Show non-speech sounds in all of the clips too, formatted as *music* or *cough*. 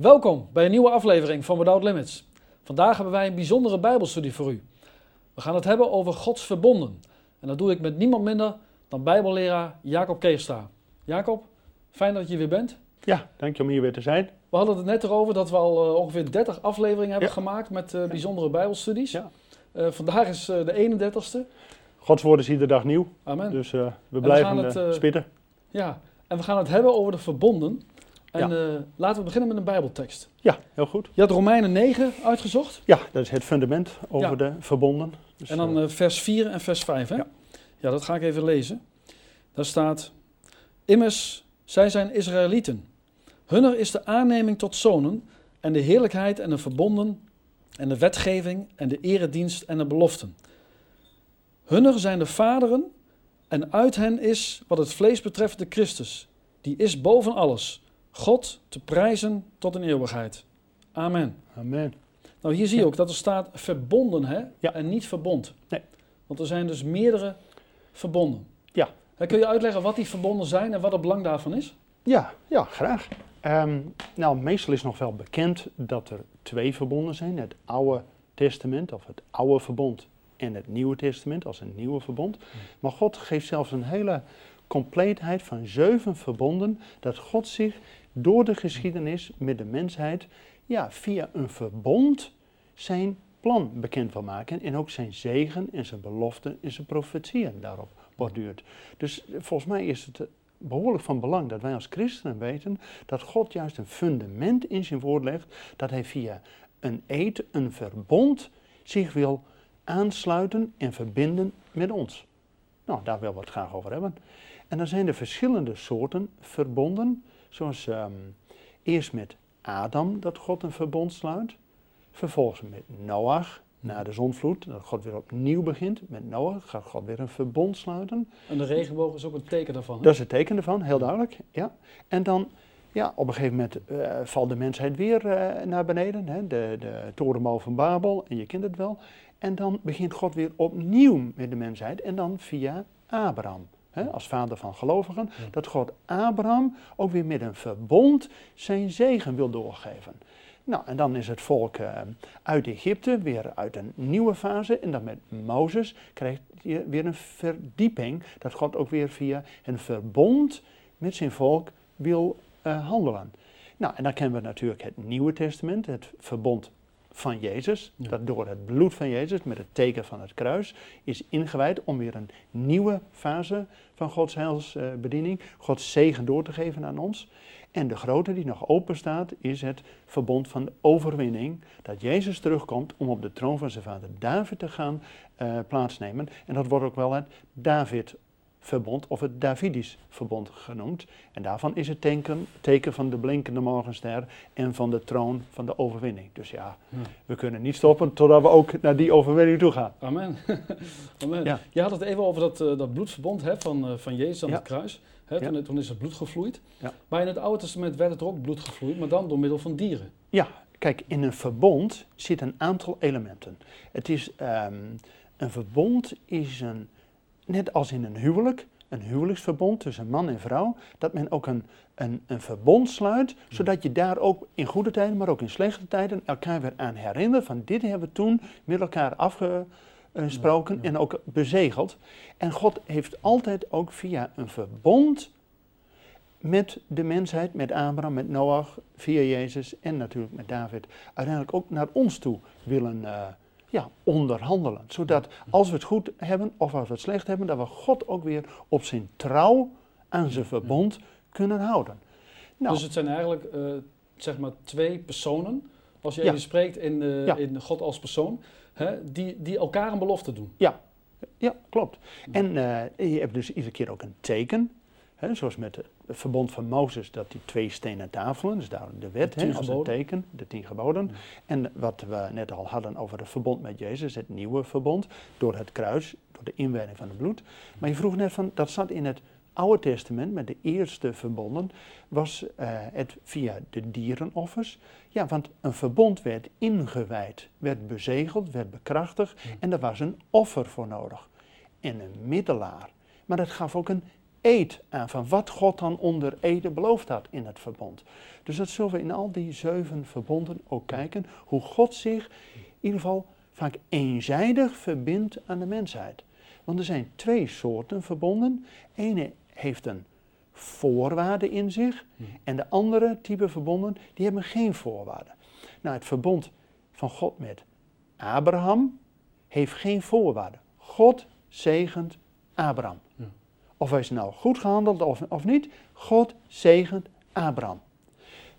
Welkom bij een nieuwe aflevering van Without Limits. Vandaag hebben wij een bijzondere Bijbelstudie voor u. We gaan het hebben over Gods verbonden. En dat doe ik met niemand minder dan Bijbelleraar Jacob Keestra. Jacob, fijn dat je weer bent. Ja, dank je om hier weer te zijn. We hadden het net erover dat we al uh, ongeveer 30 afleveringen hebben Ja. gemaakt met uh, bijzondere Bijbelstudies. Ja. Uh, vandaag is de 31ste. Gods woord is iedere dag nieuw, Amen. dus we we blijven gaan het, eh, eh, spitten. Ja, en we gaan het hebben over de verbonden. En Ja. eh, laten we beginnen met een Bijbeltekst. Ja, heel goed. Je had Romeinen 9 uitgezocht. Ja, dat is het fundament over Ja. de verbonden. Dus, En dan eh, eh, vers 4 en vers 5, hè? Ja. Ja. dat ga ik even lezen. Daar staat... Immers, zij zijn Israëlieten. Hunner is de aanneming tot zonen... en de heerlijkheid en de verbonden... en de wetgeving en de eredienst en de beloften. Hunner zijn de vaderen... en uit hen is, wat het vlees betreft, de Christus. Die is boven alles. God te prijzen tot in eeuwigheid. Amen. amen. Nou, hier zie je ook dat er staat verbonden hè? Ja. en niet verbond. Nee. Want er zijn dus meerdere verbonden. Ja. Kun je uitleggen wat die verbonden zijn en wat het belang daarvan is? Ja, ja, graag. Ehm, nou, meestal is nog wel bekend dat er twee verbonden zijn. Het Oude Testament, of het Oude Verbond, en het Nieuwe Testament, als een nieuwe verbond. Maar God geeft zelfs een hele compleetheid van zeven verbonden, dat God zich door de geschiedenis met de mensheid, ja, via een verbond zijn plan bekend wil maken. En ook zijn zegen en zijn beloften en zijn profetieën daarop borduurt. Dus volgens mij is het eh, behoorlijk van belang dat wij als christenen weten dat God juist een fundament in zijn woord legt, dat hij via een eed, een verbond, zich wil aansluiten en verbinden met ons. Nou, daar willen we het graag over hebben. En dan zijn er verschillende soorten verbonden, zoals ehm, eerst met Adam dat God een verbond sluit, vervolgens met Noach na de zonvloed, dat God weer opnieuw begint. Met Noach gaat God weer een verbond sluiten. En de regenboog is ook een teken daarvan. hè? Dat is het teken ervan, heel duidelijk. Ja. En dan, ja, op een gegeven moment eh, valt de mensheid weer eh, naar beneden. Hè? De, de torenbouw van Babel, en je kent het wel. En dan begint God weer opnieuw met de mensheid. En dan via Abraham, hè? als vader van gelovigen. Ja. Dat God Abraham ook weer met een verbond zijn zegen wil doorgeven. Nou, en dan is het volk eh, uit Egypte weer uit een nieuwe fase. En dan met Mozes krijgt je weer een verdieping. Dat God ook weer via een verbond met zijn volk wil eh, handelen. Nou, en dan kennen we natuurlijk het Nieuwe Testament, het verbond van Jezus. Ja. Dat door het bloed van Jezus, met het teken van het kruis, is ingewijd om weer een nieuwe fase van Gods heilsbediening, Gods zegen door te geven aan ons. En de grote die nog open staat, is het verbond van de overwinning. Dat Jezus terugkomt om op de troon van zijn vader David te gaan eh, plaatsnemen. En dat wordt ook wel het David-verbond of het Davidisch verbond genoemd. En daarvan is het teken, teken van de blinkende morgenster en van de troon van de overwinning. Dus ja, Ja. we kunnen niet stoppen totdat we ook naar die overwinning toe gaan. Amen. *laughs* Amen. Ja. Je had het even over dat, eh, dat bloedverbond hè, van, eh, van Jezus aan Ja. het kruis. Hè, toen, toen is het bloed gevloeid. Maar in het Oude Testament werd het er ook bloed gevloeid, maar dan door middel van dieren. Ja, kijk, in een verbond zit een aantal elementen. Het is, ehm, een verbond is een, net als in een huwelijk, een huwelijksverbond tussen man en vrouw, dat men ook een, een, een verbond sluit, zodat je daar ook in goede tijden, maar ook in slechte tijden elkaar weer aan herinnert van dit hebben we toen met elkaar afgesproken Ja, ja. en ook bezegeld. En God heeft altijd ook via een verbond met de mensheid, met Abraham, met Noach, via Jezus en natuurlijk met David, uiteindelijk ook naar ons toe willen eh, ja, onderhandelen. Zodat als we het goed hebben of als we het slecht hebben, dat we God ook weer op zijn trouw aan zijn verbond kunnen houden. Nou, Dus het zijn eigenlijk eh, zeg maar twee personen, als je Ja. even spreekt in, eh, Ja. in God als persoon, hè, die, die elkaar een belofte doen. Ja, klopt. En eh, je hebt dus iedere keer ook een teken. Hè, zoals met het verbond van Mozes, dat die twee stenen tafelen, dus daar de wet, De als een teken, de tien geboden. Ja. En wat we net al hadden over het verbond met Jezus, het nieuwe verbond, door het kruis, door de inwijding van het bloed. Maar je vroeg net van, dat zat in het Oude Testament, met de eerste verbonden, was eh, het via de dierenoffers. Ja, want een verbond werd ingewijd, werd bezegeld, werd bekrachtigd Ja. en er was een offer voor nodig. En een middelaar. Maar dat gaf ook een eed aan van wat God dan onder ede beloofd had in het verbond. Dus dat zullen we in al die zeven verbonden ook kijken, hoe God zich in ieder geval vaak eenzijdig verbindt aan de mensheid. Want er zijn twee soorten verbonden. Ene heeft een voorwaarde in zich en de andere type verbonden, die hebben geen voorwaarden. Nou, het verbond van God met Abraham heeft geen voorwaarden. God zegent Abraham. Ja. Of hij is nou goed gehandeld of, of niet, God zegent Abraham.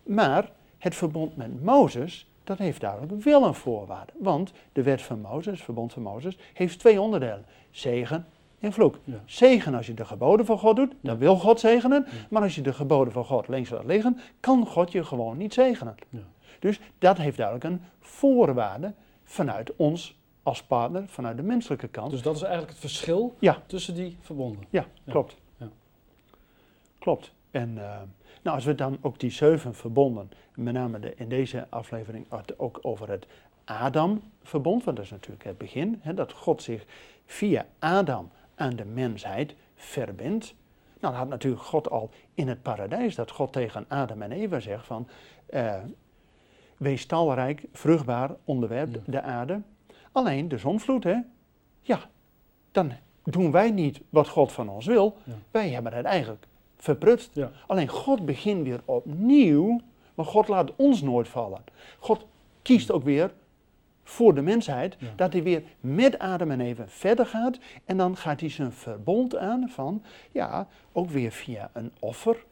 Maar het verbond met Mozes, dat heeft duidelijk wel een voorwaarde. Want de wet van Mozes, het verbond van Mozes, heeft twee onderdelen. Zegen en vloek. Ja. Zegen als je de geboden van God doet, dan wil God zegenen. Maar als je de geboden van God links laat liggen, kan God je gewoon niet zegenen. Ja. Dus dat heeft duidelijk een voorwaarde vanuit ons als partner, vanuit de menselijke kant. Dus dat is eigenlijk het verschil Ja. tussen die verbonden. Ja, Ja. klopt. Ja. Klopt. En eh, nou, als we dan ook die zeven verbonden, met name de, in deze aflevering het ook over het Adam-verbond, want dat is natuurlijk het begin, hè, dat God zich via Adam aan de mensheid verbindt. Nou, dat had natuurlijk God al in het paradijs, dat God tegen Adam en Eva zegt van, eh, wees talrijk, vruchtbaar, onderwerp de aarde. Alleen de zonvloed, hè, ja, dan doen wij niet wat God van ons wil. Ja. Wij hebben het eigenlijk verprutst. Ja. Alleen God begint weer opnieuw, maar God laat ons nooit vallen. God kiest ook weer voor de mensheid Ja. dat hij weer met Adam en Eva verder gaat. En dan gaat hij zijn verbond aan van, ja, ook weer via een offer.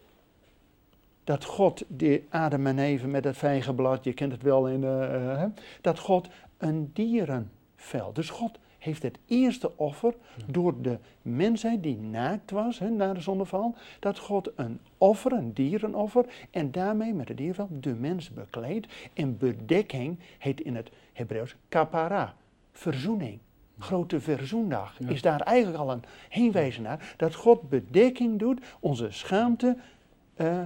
Dat God die Adam en Eva met het vijgenblad, je kent het wel in, eh, eh, dat God een dierenvel. Dus God heeft het eerste offer door de mensheid die naakt was hè, na de zondeval, dat God een offer, een dierenoffer, en daarmee met het dierenvel de mens bekleedt. En bedekking heet in het Hebreeuws kapara, verzoening. Grote verzoendag Ja. is daar eigenlijk al een heenwijzen naar. Dat God bedekking doet, onze schaamte eh,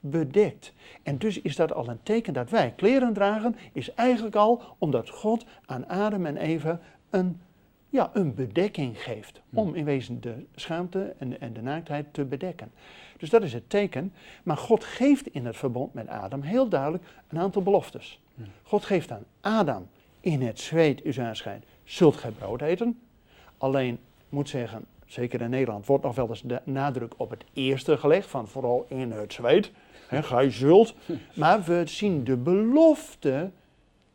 bedekt. En dus is dat al een teken dat wij kleren dragen, is eigenlijk al omdat God aan Adam en Eva een, ja, een bedekking geeft. Ja. Om in wezen de schaamte en, en de naaktheid te bedekken. Dus dat is het teken. Maar God geeft in het verbond met Adam heel duidelijk een aantal beloftes. Ja. God geeft aan Adam, in het zweet u aanschijnt, zult gij brood eten. Alleen, moet zeggen, zeker in Nederland wordt nog wel eens de nadruk op het eerste gelegd, van vooral in het zweet. Hè, gij zult. Maar we zien de belofte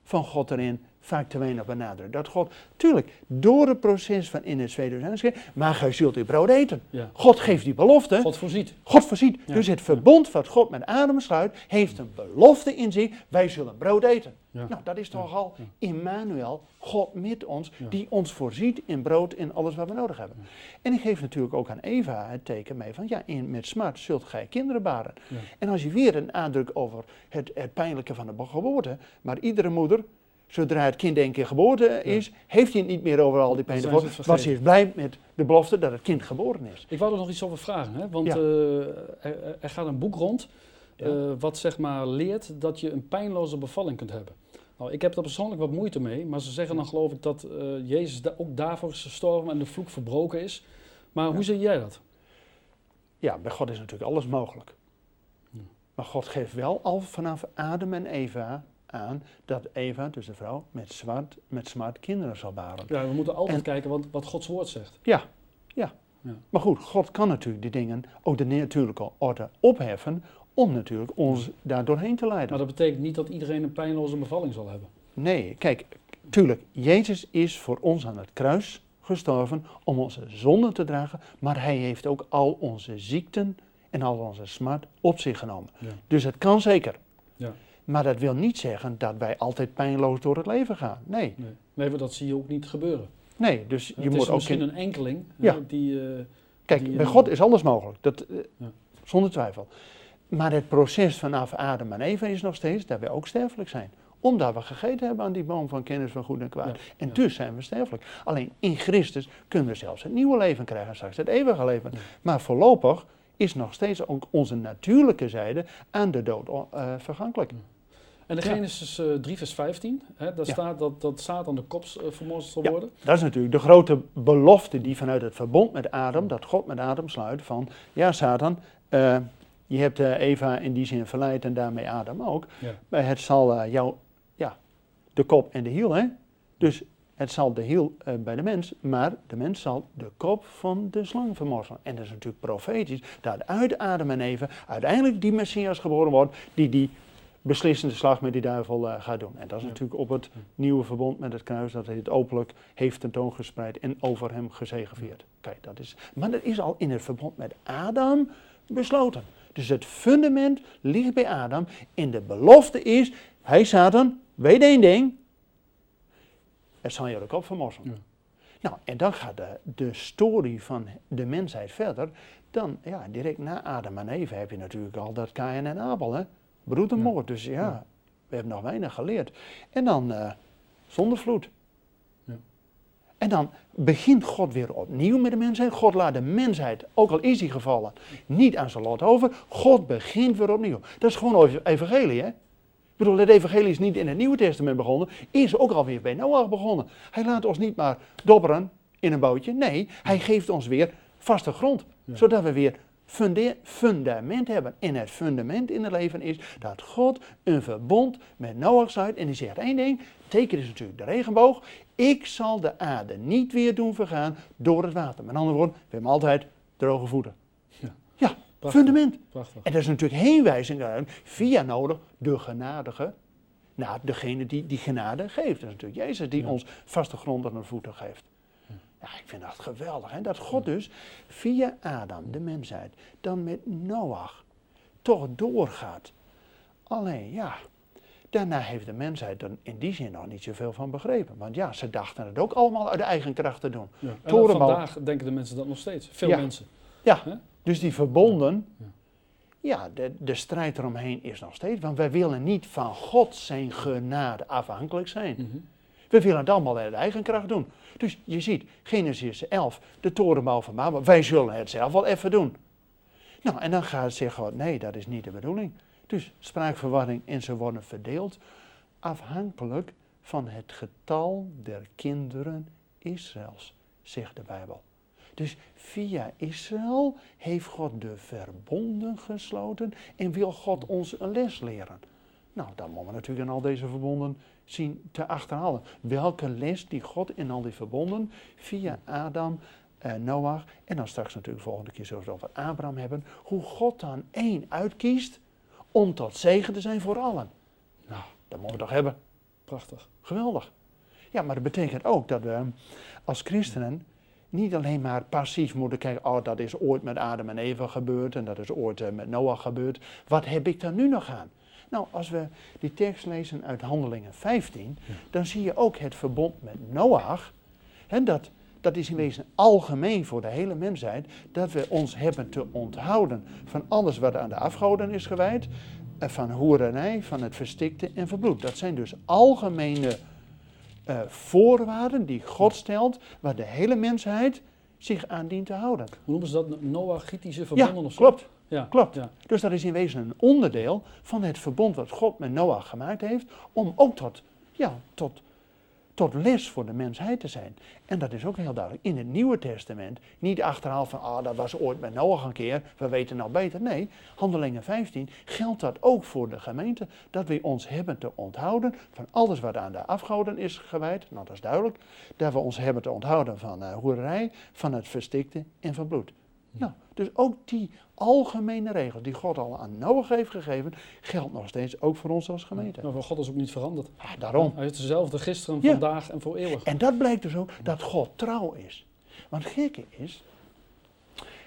van God erin vaak te weinig benadrukt. Dat God, tuurlijk, door het proces van in het u aanschijnt, maar gij zult uw brood eten. Ja. God geeft die belofte. God voorziet. God voorziet. Ja. Dus het verbond wat God met Adam sluit, heeft een belofte in zich. Wij zullen brood eten. Ja. Nou, dat is toch al. Immanuel, God met ons, die ons voorziet in brood en alles wat we nodig hebben. En ik geef natuurlijk ook aan Eva het teken mee van, ja, in, met smart zult gij kinderen baren. En als je weer een aandruk over het, het pijnlijke van de geboorte, maar iedere moeder, zodra het kind één keer geboren is, heeft hij het niet meer over al die pijn. zijn ze het Want ze is blij met de belofte dat het kind geboren is. Ik wou er nog iets over vragen, hè? want Ja. eh, er, er gaat een boek rond Ja. eh, wat zeg maar leert dat je een pijnloze bevalling kunt hebben. Nou, ik heb daar persoonlijk wat moeite mee, maar ze zeggen dan geloof ik dat eh, Jezus da- ook daarvoor is gestorven en de vloek verbroken is. Maar hoe zie jij dat? Ja, bij God is natuurlijk alles mogelijk. Ja. Maar God geeft wel al vanaf Adam en Eva aan dat Eva, dus de vrouw, met zwart, met smart kinderen zal baren. Ja, we moeten altijd En- kijken wat, wat Gods woord zegt. Ja, ja. Ja. Maar goed, God kan natuurlijk die dingen, ook de natuurlijke orde, opheffen om natuurlijk ons daar doorheen te leiden. Maar dat betekent niet dat iedereen een pijnloze bevalling zal hebben. Nee, kijk, tuurlijk, Jezus is voor ons aan het kruis gestorven om onze zonden te dragen, maar hij heeft ook al onze ziekten en al onze smart op zich genomen. Ja. Dus het kan zeker. Ja. Maar dat wil niet zeggen dat wij altijd pijnloos door het leven gaan. Nee, Nee, nee maar dat zie je ook niet gebeuren. nee dus je het moet is ook... misschien in- een enkeling Ja. eh, die... eh, Kijk, die, bij God is alles mogelijk. Dat, eh, Ja. Zonder twijfel. Maar het proces vanaf Adam en Eva is nog steeds dat wij ook sterfelijk zijn. Omdat we gegeten hebben aan die boom van kennis van goed en kwaad. Ja, En ja. dus zijn we sterfelijk. Alleen in Christus kunnen we zelfs het nieuwe leven krijgen, straks het eeuwige leven. Ja. Maar voorlopig is nog steeds ook onze natuurlijke zijde aan de dood eh, vergankelijk. En de. Genesis eh 3 vers 15, hè, daar staat dat, dat Satan de kop eh, vermorzeld zal worden. Dat is natuurlijk de grote belofte die vanuit het verbond met Adam, dat God met Adam sluit, van ja Satan, eh, je hebt eh, Eva in die zin verleid en daarmee Adam ook, Ja. maar het zal eh, jou, ja, de kop en de hiel, hè? Dus het zal de hiel eh, bij de mens, maar de mens zal de kop van de slang vermorzelen. En dat is natuurlijk profetisch, dat uit Adam en Eva uiteindelijk die Messias geboren wordt, die die beslissende slag met die duivel gaat doen. En dat is Ja. natuurlijk op het nieuwe verbond met het kruis, dat hij het openlijk heeft tentoongespreid en over hem gezegevierd. Kijk, dat is, maar dat is al in het verbond met Adam besloten. Dus het fundament ligt bij Adam en de belofte is, hij Satan, weet één ding, het zal je de kop. Ja. Nou, en dan gaat de, de story van de mensheid verder. Dan, ja, direct na Adam en Eva heb je natuurlijk al dat Kain en Abel, hè. Broed en Ja. moord. Dus ja, Ja. we hebben nog weinig geleerd. En dan eh zondvloed. Ja. En dan begint God weer opnieuw met de mensheid. God laat de mensheid, ook al is hij gevallen, niet aan zijn lot over. God begint weer opnieuw. Dat is gewoon ev- evangelie, hè. Ik bedoel, het evangelie is niet in het Nieuwe Testament begonnen, is ook alweer bij Noach begonnen. Hij laat ons niet maar dobberen in een bootje. Nee, hij geeft ons weer vaste grond. Ja. Zodat we weer fundament hebben. En het fundament in het leven is dat God een verbond met Noach sluit. En die zegt één ding, teken is natuurlijk de regenboog. Ik zal de aarde niet weer doen vergaan door het water. Met andere woorden, we hebben altijd droge voeten. Ja. Ja, Prachtig. fundament. Prachtig. En dat is natuurlijk heenwijzing via nodig, de genadige, naar degene die die genade geeft. Dat is natuurlijk Jezus die Ja. ons vaste grond aan de voeten geeft. Ja, ik vind dat geweldig. Hè? Dat God dus via Adam, de mensheid, dan met Noach toch doorgaat. Alleen ja, daarna heeft de mensheid er in die zin nog niet zoveel van begrepen. Want ja, ze dachten het ook allemaal uit eigen kracht te doen. Ja. En vandaag denken de mensen dat nog steeds. Veel Ja. mensen. Ja, dus die verbonden, Ja. ja, de, de strijd eromheen is nog steeds. Want wij willen niet van God zijn genade afhankelijk zijn. Mhm. We willen het allemaal uit eigen kracht doen. Dus je ziet, Genesis 11, de torenbouw van Babel. Wij zullen het zelf wel even doen. Nou, en dan gaat zeggen God, nee, dat is niet de bedoeling. Dus spraakverwarring en ze worden verdeeld afhankelijk van het getal der kinderen Israëls, zegt de Bijbel. Dus via Israël heeft God de verbonden gesloten en wil God ons een les leren. Nou, dan moeten we natuurlijk in al deze verbonden zien te achterhalen. Welke les die God in al die verbonden via Adam, eh, Noach en dan straks natuurlijk volgende keer zullen we het over Abraham hebben. Hoe God dan één uitkiest om tot zegen te zijn voor allen. Nou, dat moeten we toch hebben. Prachtig. Geweldig. Ja, maar dat betekent ook dat we als christenen niet alleen maar passief moeten kijken, oh dat is ooit met Adam en Eva gebeurd en dat is ooit eh, met Noach gebeurd. Wat heb ik daar nu nog aan? Nou, als we die tekst lezen uit Handelingen 15, dan zie je ook het verbond met Noach. En dat, dat is in wezen algemeen voor de hele mensheid, dat we ons hebben te onthouden van alles wat aan de afgoden is gewijd, eh, van hoerenij, van het verstikte en verbloed. Dat zijn dus algemene eh, voorwaarden die God stelt, waar de hele mensheid zich aan dient te houden. Hoe noemen ze dat? Noachitische verbonden Ja, of zo? klopt. Ja, Klopt. Ja. Dus dat is in wezen een onderdeel van het verbond wat God met Noach gemaakt heeft, om ook tot, ja, tot, tot les voor de mensheid te zijn. En dat is ook heel duidelijk in het Nieuwe Testament. Niet achterhaal van, ah, dat was ooit met Noach een keer, we weten nou beter. Nee, Handelingen 15 geldt dat ook voor de gemeente, dat we ons hebben te onthouden van alles wat aan de afgoden is gewijd, nou dat is duidelijk, dat we ons hebben te onthouden van uh, hoerij, van het verstikte en van bloed. Nou, dus ook die algemene regels die God al aan Noach heeft gegeven, geldt nog steeds ook voor ons als gemeente. Maar God is ook niet veranderd. Ah, daarom. Hij is dezelfde gisteren, Ja. vandaag en voor eeuwig. En dat blijkt dus ook dat God trouw is. Want het gekke is,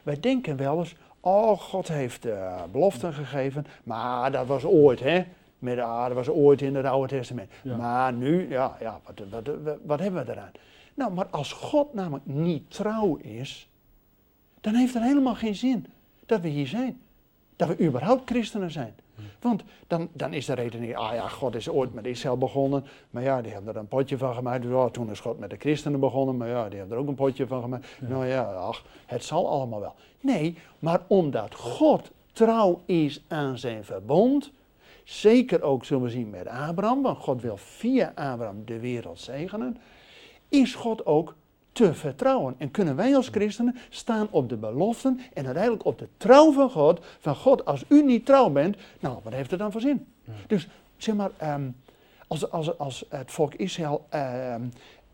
wij denken wel eens, oh God heeft uh, beloften gegeven, maar dat was ooit, hè. Met, dat was ooit in het Oude Testament. Ja. Maar nu, ja, ja wat, wat, wat, wat hebben we eraan? Nou, maar als God namelijk niet trouw is, dan heeft het helemaal geen zin dat we hier zijn. Dat we überhaupt christenen zijn. Want dan, dan is de redening, ah ja, God is ooit met Israël begonnen, maar ja, die hebben er een potje van gemaakt. Dus, oh, toen is God met de christenen begonnen, maar ja, die hebben er ook een potje van gemaakt. Ja. Nou ja, ach, het zal allemaal wel. Nee, maar omdat God trouw is aan zijn verbond, zeker ook zullen we zien met Abraham, want God wil via Abraham de wereld zegenen, is God ook te vertrouwen. En kunnen wij als christenen staan op de beloften en uiteindelijk op de trouw van God. Van God, als u niet trouw bent, nou, wat heeft het dan voor zin? Dus zeg maar, ehm, als, als, als het volk Israël ehm,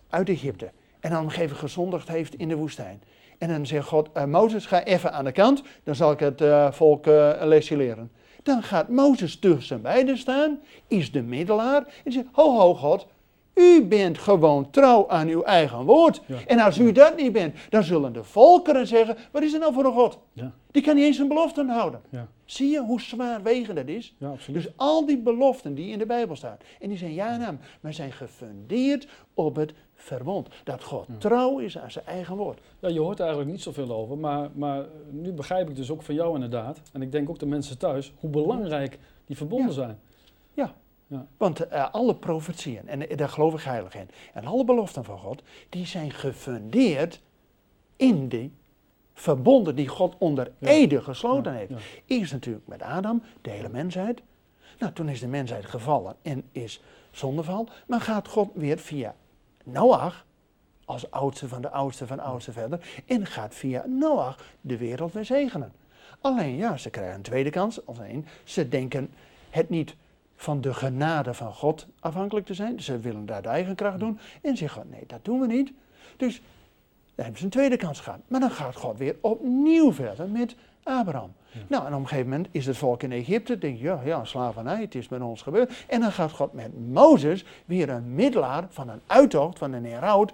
uit Egypte en dan gegeven gezondigd heeft in de woestijn. En dan zegt God, uh, Mozes, ga even aan de kant, dan zal ik het uh, volk uh, een lesje leren. Dan gaat Mozes tussen beiden staan, is de middelaar en zegt, ho ho God, u bent gewoon trouw aan uw eigen woord. En als u dat niet bent, dan zullen de volkeren zeggen: wat is er nou voor een God? Ja. Die kan niet eens een belofte houden. Ja. Zie je hoe zwaar wegen dat is? dus al die beloften die in de Bijbel staan, en die zijn ja naam, maar zijn gefundeerd op het verbond. Dat God trouw is aan zijn eigen woord. Ja, je hoort er eigenlijk niet zoveel over, maar, maar nu begrijp ik dus ook van jou inderdaad, en ik denk ook de mensen thuis, hoe belangrijk die verbonden zijn. Ja, ja. Want uh, alle profetieën, en daar geloof ik heilig in, en alle beloften van God, die zijn gefundeerd in die verbonden die God onder ja. ede gesloten heeft. Eerst natuurlijk met Adam, de hele mensheid. Nou, toen is de mensheid gevallen en is zondeval. Maar gaat God weer via Noach, als oudste van de oudste van de oudste verder, en gaat via Noach de wereld weer zegenen. Alleen ja, ze krijgen een tweede kans. Alleen ze denken het niet van de genade van God afhankelijk te zijn. Dus ze willen daar de eigen kracht doen. En zeggen, nee, dat doen we niet. Dus dan hebben ze een tweede kans gehad. Maar dan gaat God weer opnieuw verder met Abraham. Nou, en op een gegeven moment is het volk in Egypte, denk je, ja, ja, slavernij, het is met ons gebeurd. En dan gaat God met Mozes, weer een middelaar van een uittocht, van een heraut,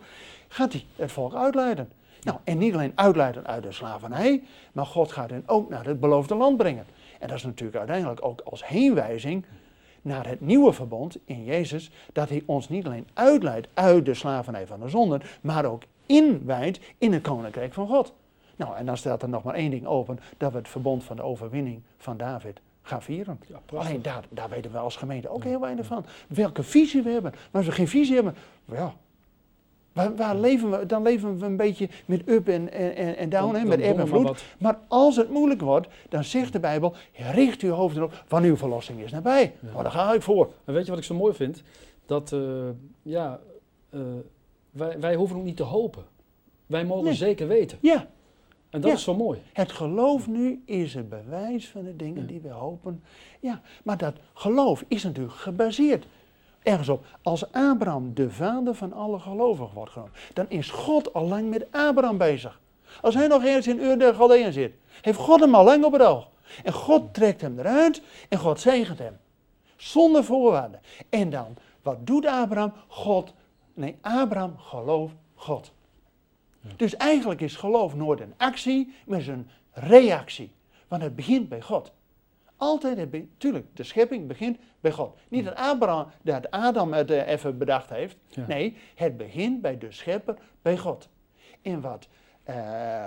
gaat hij het volk uitleiden. Nou, en niet alleen uitleiden uit de slavernij, maar God gaat hen ook naar het beloofde land brengen. En dat is natuurlijk uiteindelijk ook als heenwijzing naar het nieuwe verbond in Jezus, dat hij ons niet alleen uitleidt uit de slavernij van de zonde, maar ook inwijdt in het koninkrijk van God. Nou, en dan staat er nog maar één ding open, dat we het verbond van de overwinning van David gaan vieren. Ja, Alleen daar, daar weten we als gemeente ook heel weinig van. Welke visie we hebben. Maar als we geen visie hebben, ja, Waar, leven we? Dan leven we een beetje met up en, en, en down, hè, met eb en vloed. Maar als het moeilijk wordt, dan zegt de Bijbel, richt uw hoofd erop, van uw verlossing is nabij. Ja. Maar daar ga ik voor. En weet je wat ik zo mooi vind? Dat, uh, ja, uh, wij, wij hoeven ook niet te hopen. Wij mogen zeker weten. Ja. En dat is zo mooi. Het geloof nu is het bewijs van de dingen die we hopen. Ja, maar dat geloof is natuurlijk gebaseerd ergens op. Als Abraham de vader van alle gelovigen wordt genoemd, dan is God al lang met Abraham bezig. Als hij nog eens in Ur der zit, heeft God hem al lang op het oog. En God trekt hem eruit en God zegent hem. Zonder voorwaarden. En dan, wat doet Abraham? God, nee, Abraham gelooft God. Dus eigenlijk is geloof nooit een actie, maar is een reactie. Want het begint bij God. Altijd, tuurlijk, de schepping begint bij God. Niet dat, Abraham, dat Adam het uh, even bedacht heeft. Nee, het begint bij de schepper, bij God. En wat uh,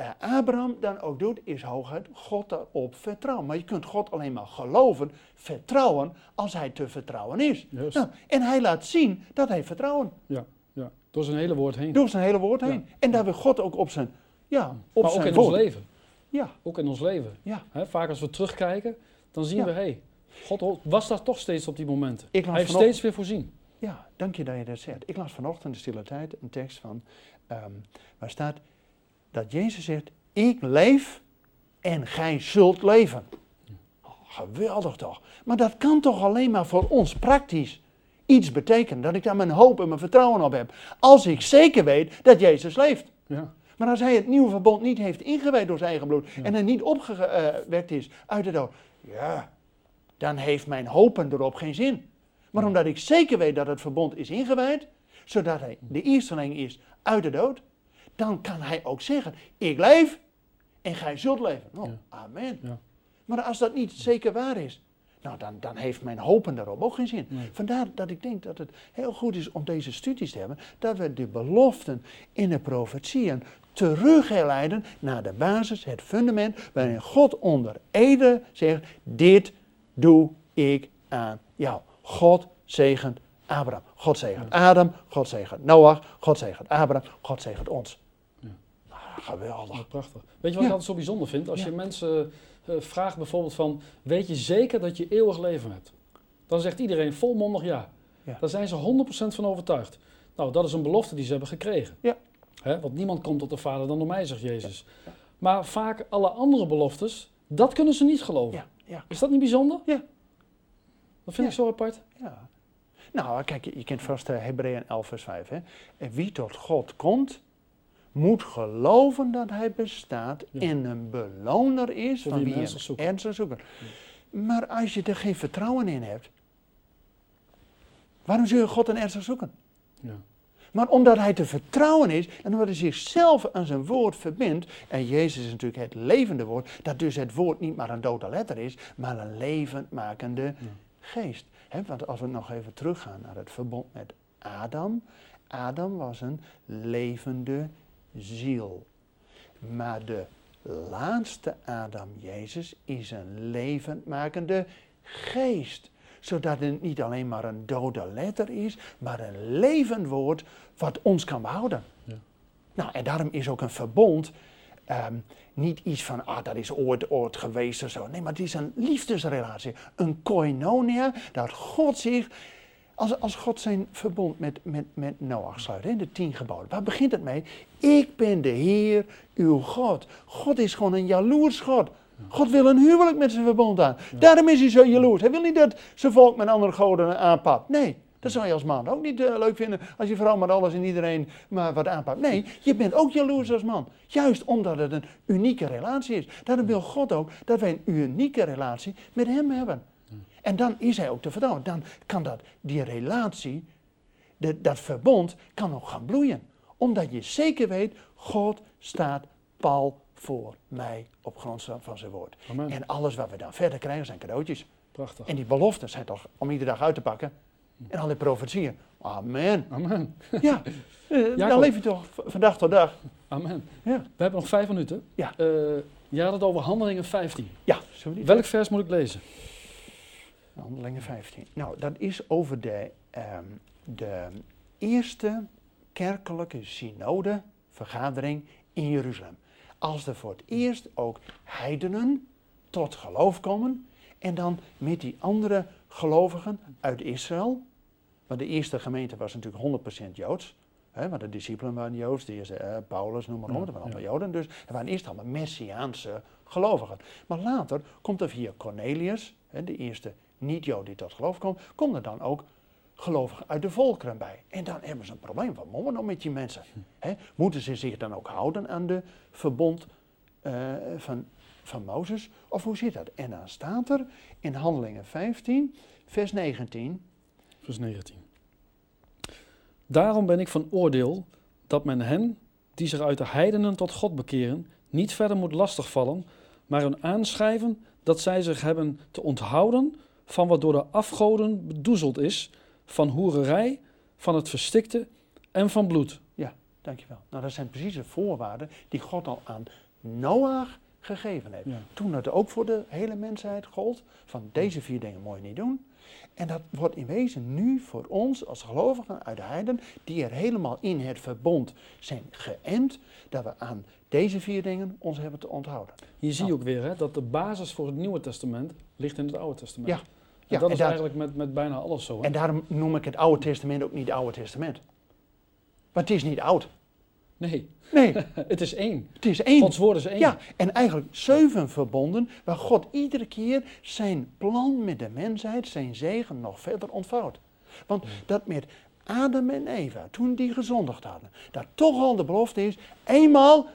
uh, Abraham dan ook doet, is hooguit God erop vertrouwen. Maar je kunt God alleen maar geloven, vertrouwen, als hij te vertrouwen is. Nou, en hij laat zien dat hij vertrouwen. Ja, ja. door zijn hele woord heen. Door zijn hele woord heen. En daar wil God ook op zijn, ja, op maar zijn ook in ons leven. Ja. Ook in ons leven. Ja. vaak als we terugkijken, dan zien we, hé, hey, God was daar toch steeds op die momenten. Hij heeft steeds weer voorzien. Ja, dank je dat je dat zegt. Ik las vanochtend in de stille tijd een tekst van, um, waar staat dat Jezus zegt, ik leef en gij zult leven. Oh, geweldig toch. Maar dat kan toch alleen maar voor ons praktisch iets betekenen. Dat ik daar mijn hoop en mijn vertrouwen op heb. Als ik zeker weet dat Jezus leeft. Ja. Maar als hij het nieuwe verbond niet heeft ingewijd door zijn eigen bloed en er niet opgewekt is uit de dood, ja, dan heeft mijn hopen erop geen zin. Maar omdat ik zeker weet dat het verbond is ingewijd, zodat hij de eersteling is uit de dood, dan kan hij ook zeggen, ik leef en gij zult leven. Oh, Amen. Ja. Maar als dat niet zeker waar is, nou, dan, dan heeft mijn hopen daarop ook geen zin. Vandaar dat ik denk dat het heel goed is om deze studies te hebben, dat we de beloften in de profetieën terugleiden naar de basis, het fundament, waarin God onder ede zegt, dit doe ik aan jou. God zegent Abraham, God zegent Adam, God zegent Noach, God zegent Abraham, God zegent ons. Ja. Ah, geweldig. prachtig. Weet je wat ik altijd zo bijzonder vind? Als je mensen vraagt bijvoorbeeld van, weet je zeker dat je eeuwig leven hebt? Dan zegt iedereen volmondig ja. Ja. Daar zijn ze 100% van overtuigd. Nou, dat is een belofte die ze hebben gekregen. Ja. Hè, want niemand komt tot de Vader dan door mij, zegt Jezus. Maar vaak alle andere beloftes, dat kunnen ze niet geloven. Is dat niet bijzonder? Ja. Dat vind ik zo apart. ja. Nou, kijk, je je kent vast uh, Hebreeën 11 vers 5. Hè? En wie tot God komt, moet geloven dat hij bestaat Ja. en een beloner is Voor van wie wie hem ernstig zoeken. Maar als je er geen vertrouwen in hebt, waarom zul je God dan ernstig zoeken? Ja. Maar omdat hij te vertrouwen is en omdat hij zichzelf aan zijn woord verbindt, en Jezus is natuurlijk het levende woord, dat dus het woord niet maar een dode letter is, maar een levendmakende geest. Want als we nog even teruggaan naar het verbond met Adam, Adam was een levende ziel. Maar de laatste Adam, Jezus, is een levendmakende geest zodat het niet alleen maar een dode letter is, maar een levend woord wat ons kan behouden. Ja. Nou, en daarom is ook een verbond ehm, niet iets van, ah, dat is ooit, ooit geweest of zo. Nee, maar het is een liefdesrelatie, een koinonia, dat God zich, als, als God zijn verbond met, met, met Noach sluit, hè, de tien geboden, waar begint het mee? Ik ben de Heer, uw God. God is gewoon een jaloers God. God wil een huwelijk met zijn verbond aan. Daarom is hij zo jaloers. Hij wil niet dat zijn volk met andere goden aanpakt. Nee, dat zou je als man ook niet eh, leuk vinden als je vrouw met alles en iedereen maar wat aanpakt. Nee, je bent ook jaloers als man. Juist omdat het een unieke relatie is. Daarom wil God ook dat wij een unieke relatie met hem hebben. En dan is hij ook te vertrouwen. Dan kan dat, die relatie, de, dat verbond, kan ook gaan bloeien. Omdat je zeker weet, God staat pal voor mij op grond van zijn woord. Amen. En alles wat we dan verder krijgen zijn cadeautjes. Prachtig. En die beloften zijn toch om iedere dag uit te pakken. En al die profetieën. Amen. Amen. Ja, *laughs* eh, dan leef je toch van dag tot dag. Amen. Ja, We hebben nog vijf minuten. Ja. Eh, je had het over handelingen 15. ja Welk vers moet ik lezen? Handelingen 15. Nou, dat is over de, ehm, de eerste kerkelijke synode, vergadering in Jeruzalem. Als er voor het eerst ook heidenen tot geloof komen en dan met die andere gelovigen uit Israël. Want de eerste gemeente was natuurlijk 100% Joods. Hè, want de discipelen waren Joods, de eerste, eh, Paulus, noem maar op, dat waren allemaal. Joden. Dus er waren eerst allemaal Messiaanse gelovigen. Maar later komt er via Cornelius, hè, de eerste niet-Jood die tot geloof komt, komt er dan ook gelovigen uit de volkeren bij. En dan hebben ze een probleem. Wat moeten we nou met die mensen? Hè, moeten ze zich dan ook houden aan de verbond eh, van, van Mozes? Of hoe zit dat? En dan staat er in Handelingen 15, vers 19. Vers 19. Daarom ben ik van oordeel dat men hen, die zich uit de heidenen tot God bekeren, niet verder moet lastigvallen, maar hun aanschrijven dat zij zich hebben te onthouden van wat door de afgoden bedoezeld is, van hoererij, van het verstikte en van bloed. Dankjewel. Nou, dat zijn precies de voorwaarden die God al aan Noach gegeven heeft. Ja. Toen het ook voor de hele mensheid gold, van deze vier dingen je niet doen. En dat wordt in wezen nu voor ons als gelovigen uit de heiden, die er helemaal in het verbond zijn geënt, dat we aan deze vier dingen ons hebben te onthouden. Hier zie je Nou. ook weer hè, dat de basis voor het Nieuwe Testament ligt in het Oude Testament. Ja. En Ja, dat is eigenlijk met, met bijna alles zo. Hè? En daarom noem ik het Oude Testament ook niet Oude Testament. Want het is niet oud. Nee, Nee, *laughs* het is één. het is één. Gods woord is één. Ja, en eigenlijk zeven verbonden waar God iedere keer zijn plan met de mensheid, zijn zegen nog verder ontvouwt. Want dat met Adam en Eva, toen die gezondigd hadden, dat toch al de belofte is, eenmaal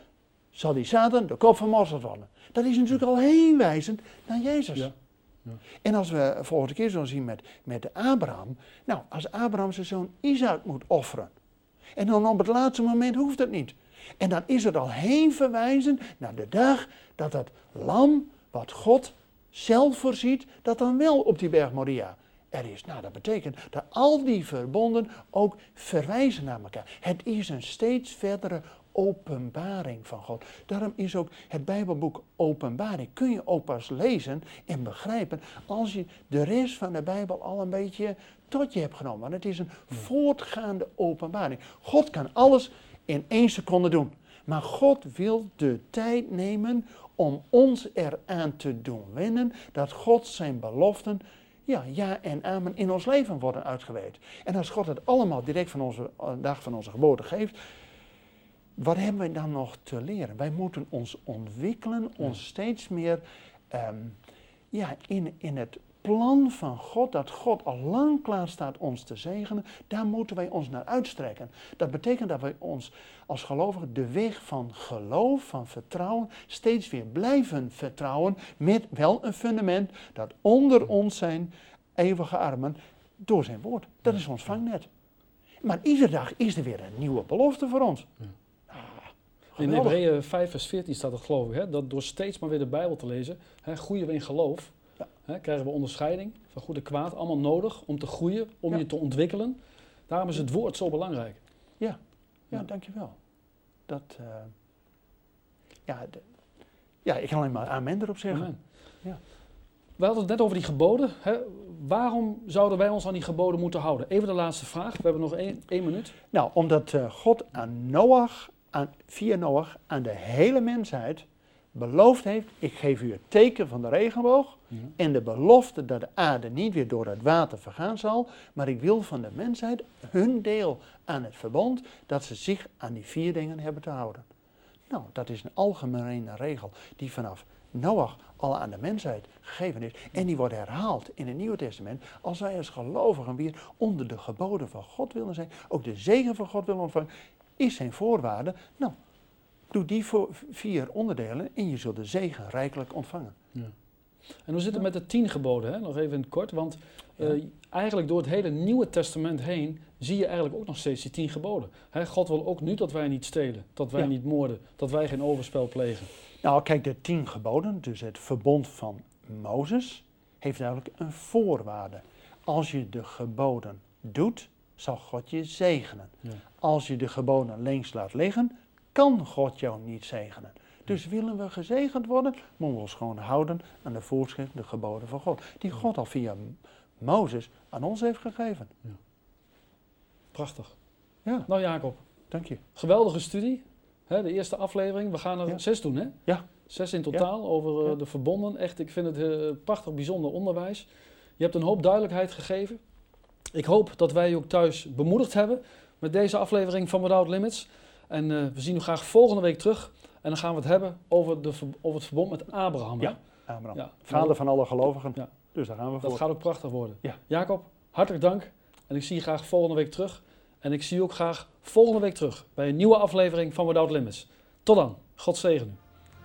zal die Satan de kop vermorzeld worden. Dat is natuurlijk al heenwijzend naar Jezus. Ja. En als we volgende keer zullen zien met, met Abraham, nou, als Abraham zijn zoon Isaac moet offeren, en dan op het laatste moment hoeft het niet. En dan is het al heen verwijzen naar de dag dat het lam, wat God zelf voorziet, dat dan wel op die berg Moria er is. Nou, dat betekent dat al die verbonden ook verwijzen naar elkaar. Het is een steeds verdere openbaring van God. Daarom is ook het Bijbelboek Openbaring. Kun je ook pas lezen en begrijpen als je de rest van de Bijbel al een beetje tot je hebt genomen. Want het is een voortgaande openbaring. God kan alles in één seconde doen. Maar God wil de tijd nemen om ons eraan te doen wennen dat God zijn beloften, ja, ja en amen, in ons leven worden uitgewerkt. En als God het allemaal direct van onze eh, dag van onze geboorte geeft, wat hebben wij dan nog te leren? Wij moeten ons ontwikkelen, ons steeds meer ehm, ja, in, in het plan van God, dat God al lang klaar staat ons te zegenen, daar moeten wij ons naar uitstrekken. Dat betekent dat wij ons als gelovigen de weg van geloof, van vertrouwen, steeds weer blijven vertrouwen met wel een fundament dat onder ons zijn eeuwige armen door zijn woord. Dat is ons vangnet. Maar iedere dag is er weer een nieuwe belofte voor ons. In. Hebreeën 5 vers 14 staat het geloof ik, hè, dat door steeds maar weer de Bijbel te lezen, hè, groeien we in geloof. Ja. Hè, krijgen we onderscheiding van goed en kwaad, allemaal nodig om te groeien, om Ja. je te ontwikkelen. Daarom is het woord zo belangrijk. Ja, Ja. dankjewel. Dat, eh, ja, de- ja, ik kan alleen maar amen erop zeggen. Amen. Ja. We hadden het net over die geboden. Hè. Waarom zouden wij ons aan die geboden moeten houden? Even de laatste vraag. We hebben nog één, één minuut. Nou, omdat eh, God aan Noach, aan, via Noach, aan de hele mensheid beloofd heeft, ik geef u het teken van de regenboog en de belofte dat de aarde niet weer door het water vergaan zal, maar ik wil van de mensheid hun deel aan het verbond, dat ze zich aan die vier dingen hebben te houden. Nou, dat is een algemene regel die vanaf Noach al aan de mensheid gegeven is. En die wordt herhaald in het Nieuwe Testament. Als wij als gelovigen weer onder de geboden van God willen zijn, ook de zegen van God willen ontvangen, is zijn voorwaarde. Nou, doe die voor vier onderdelen en je zult de zegen rijkelijk ontvangen. En hoe zit het met de tien geboden? Hè? Nog even in het kort. Want eh, Ja. eigenlijk door het hele Nieuwe Testament heen zie je eigenlijk ook nog steeds die tien geboden. Hè, God wil ook nu dat wij niet stelen, dat wij Ja. niet moorden, dat wij geen overspel plegen. Nou, kijk, de tien geboden, dus het verbond van Mozes, heeft duidelijk een voorwaarde. Als je de geboden doet, zal God je zegenen. Ja. Als je de geboden links laat liggen, kan God jou niet zegenen. Dus willen we gezegend worden, moeten we ons gewoon houden aan de voorschriften, de geboden van God. Die God al via Mozes aan ons heeft gegeven. Prachtig. Ja, Nou Jacob, dank je. geweldige studie. De eerste aflevering. We gaan er Ja. zes doen hè? Ja. Zes in totaal over eh, Ja. de verbonden. Echt, ik vind het eh, prachtig bijzonder onderwijs. Je hebt een hoop duidelijkheid gegeven. Ik hoop dat wij je ook thuis bemoedigd hebben met deze aflevering van Without Limits. En eh, we zien u graag volgende week terug. En dan gaan we het hebben over, de, ver- over het verbond met Abraham. hè? Ja. Abraham, Ja. vader van alle gelovigen. Ja. Dus daar gaan we Dat voor. gaat ook prachtig worden. Ja. Jacob, hartelijk dank. En ik zie je graag volgende week terug. En ik zie je ook graag volgende week terug bij een nieuwe aflevering van Without Limits. Tot dan. God zegen u.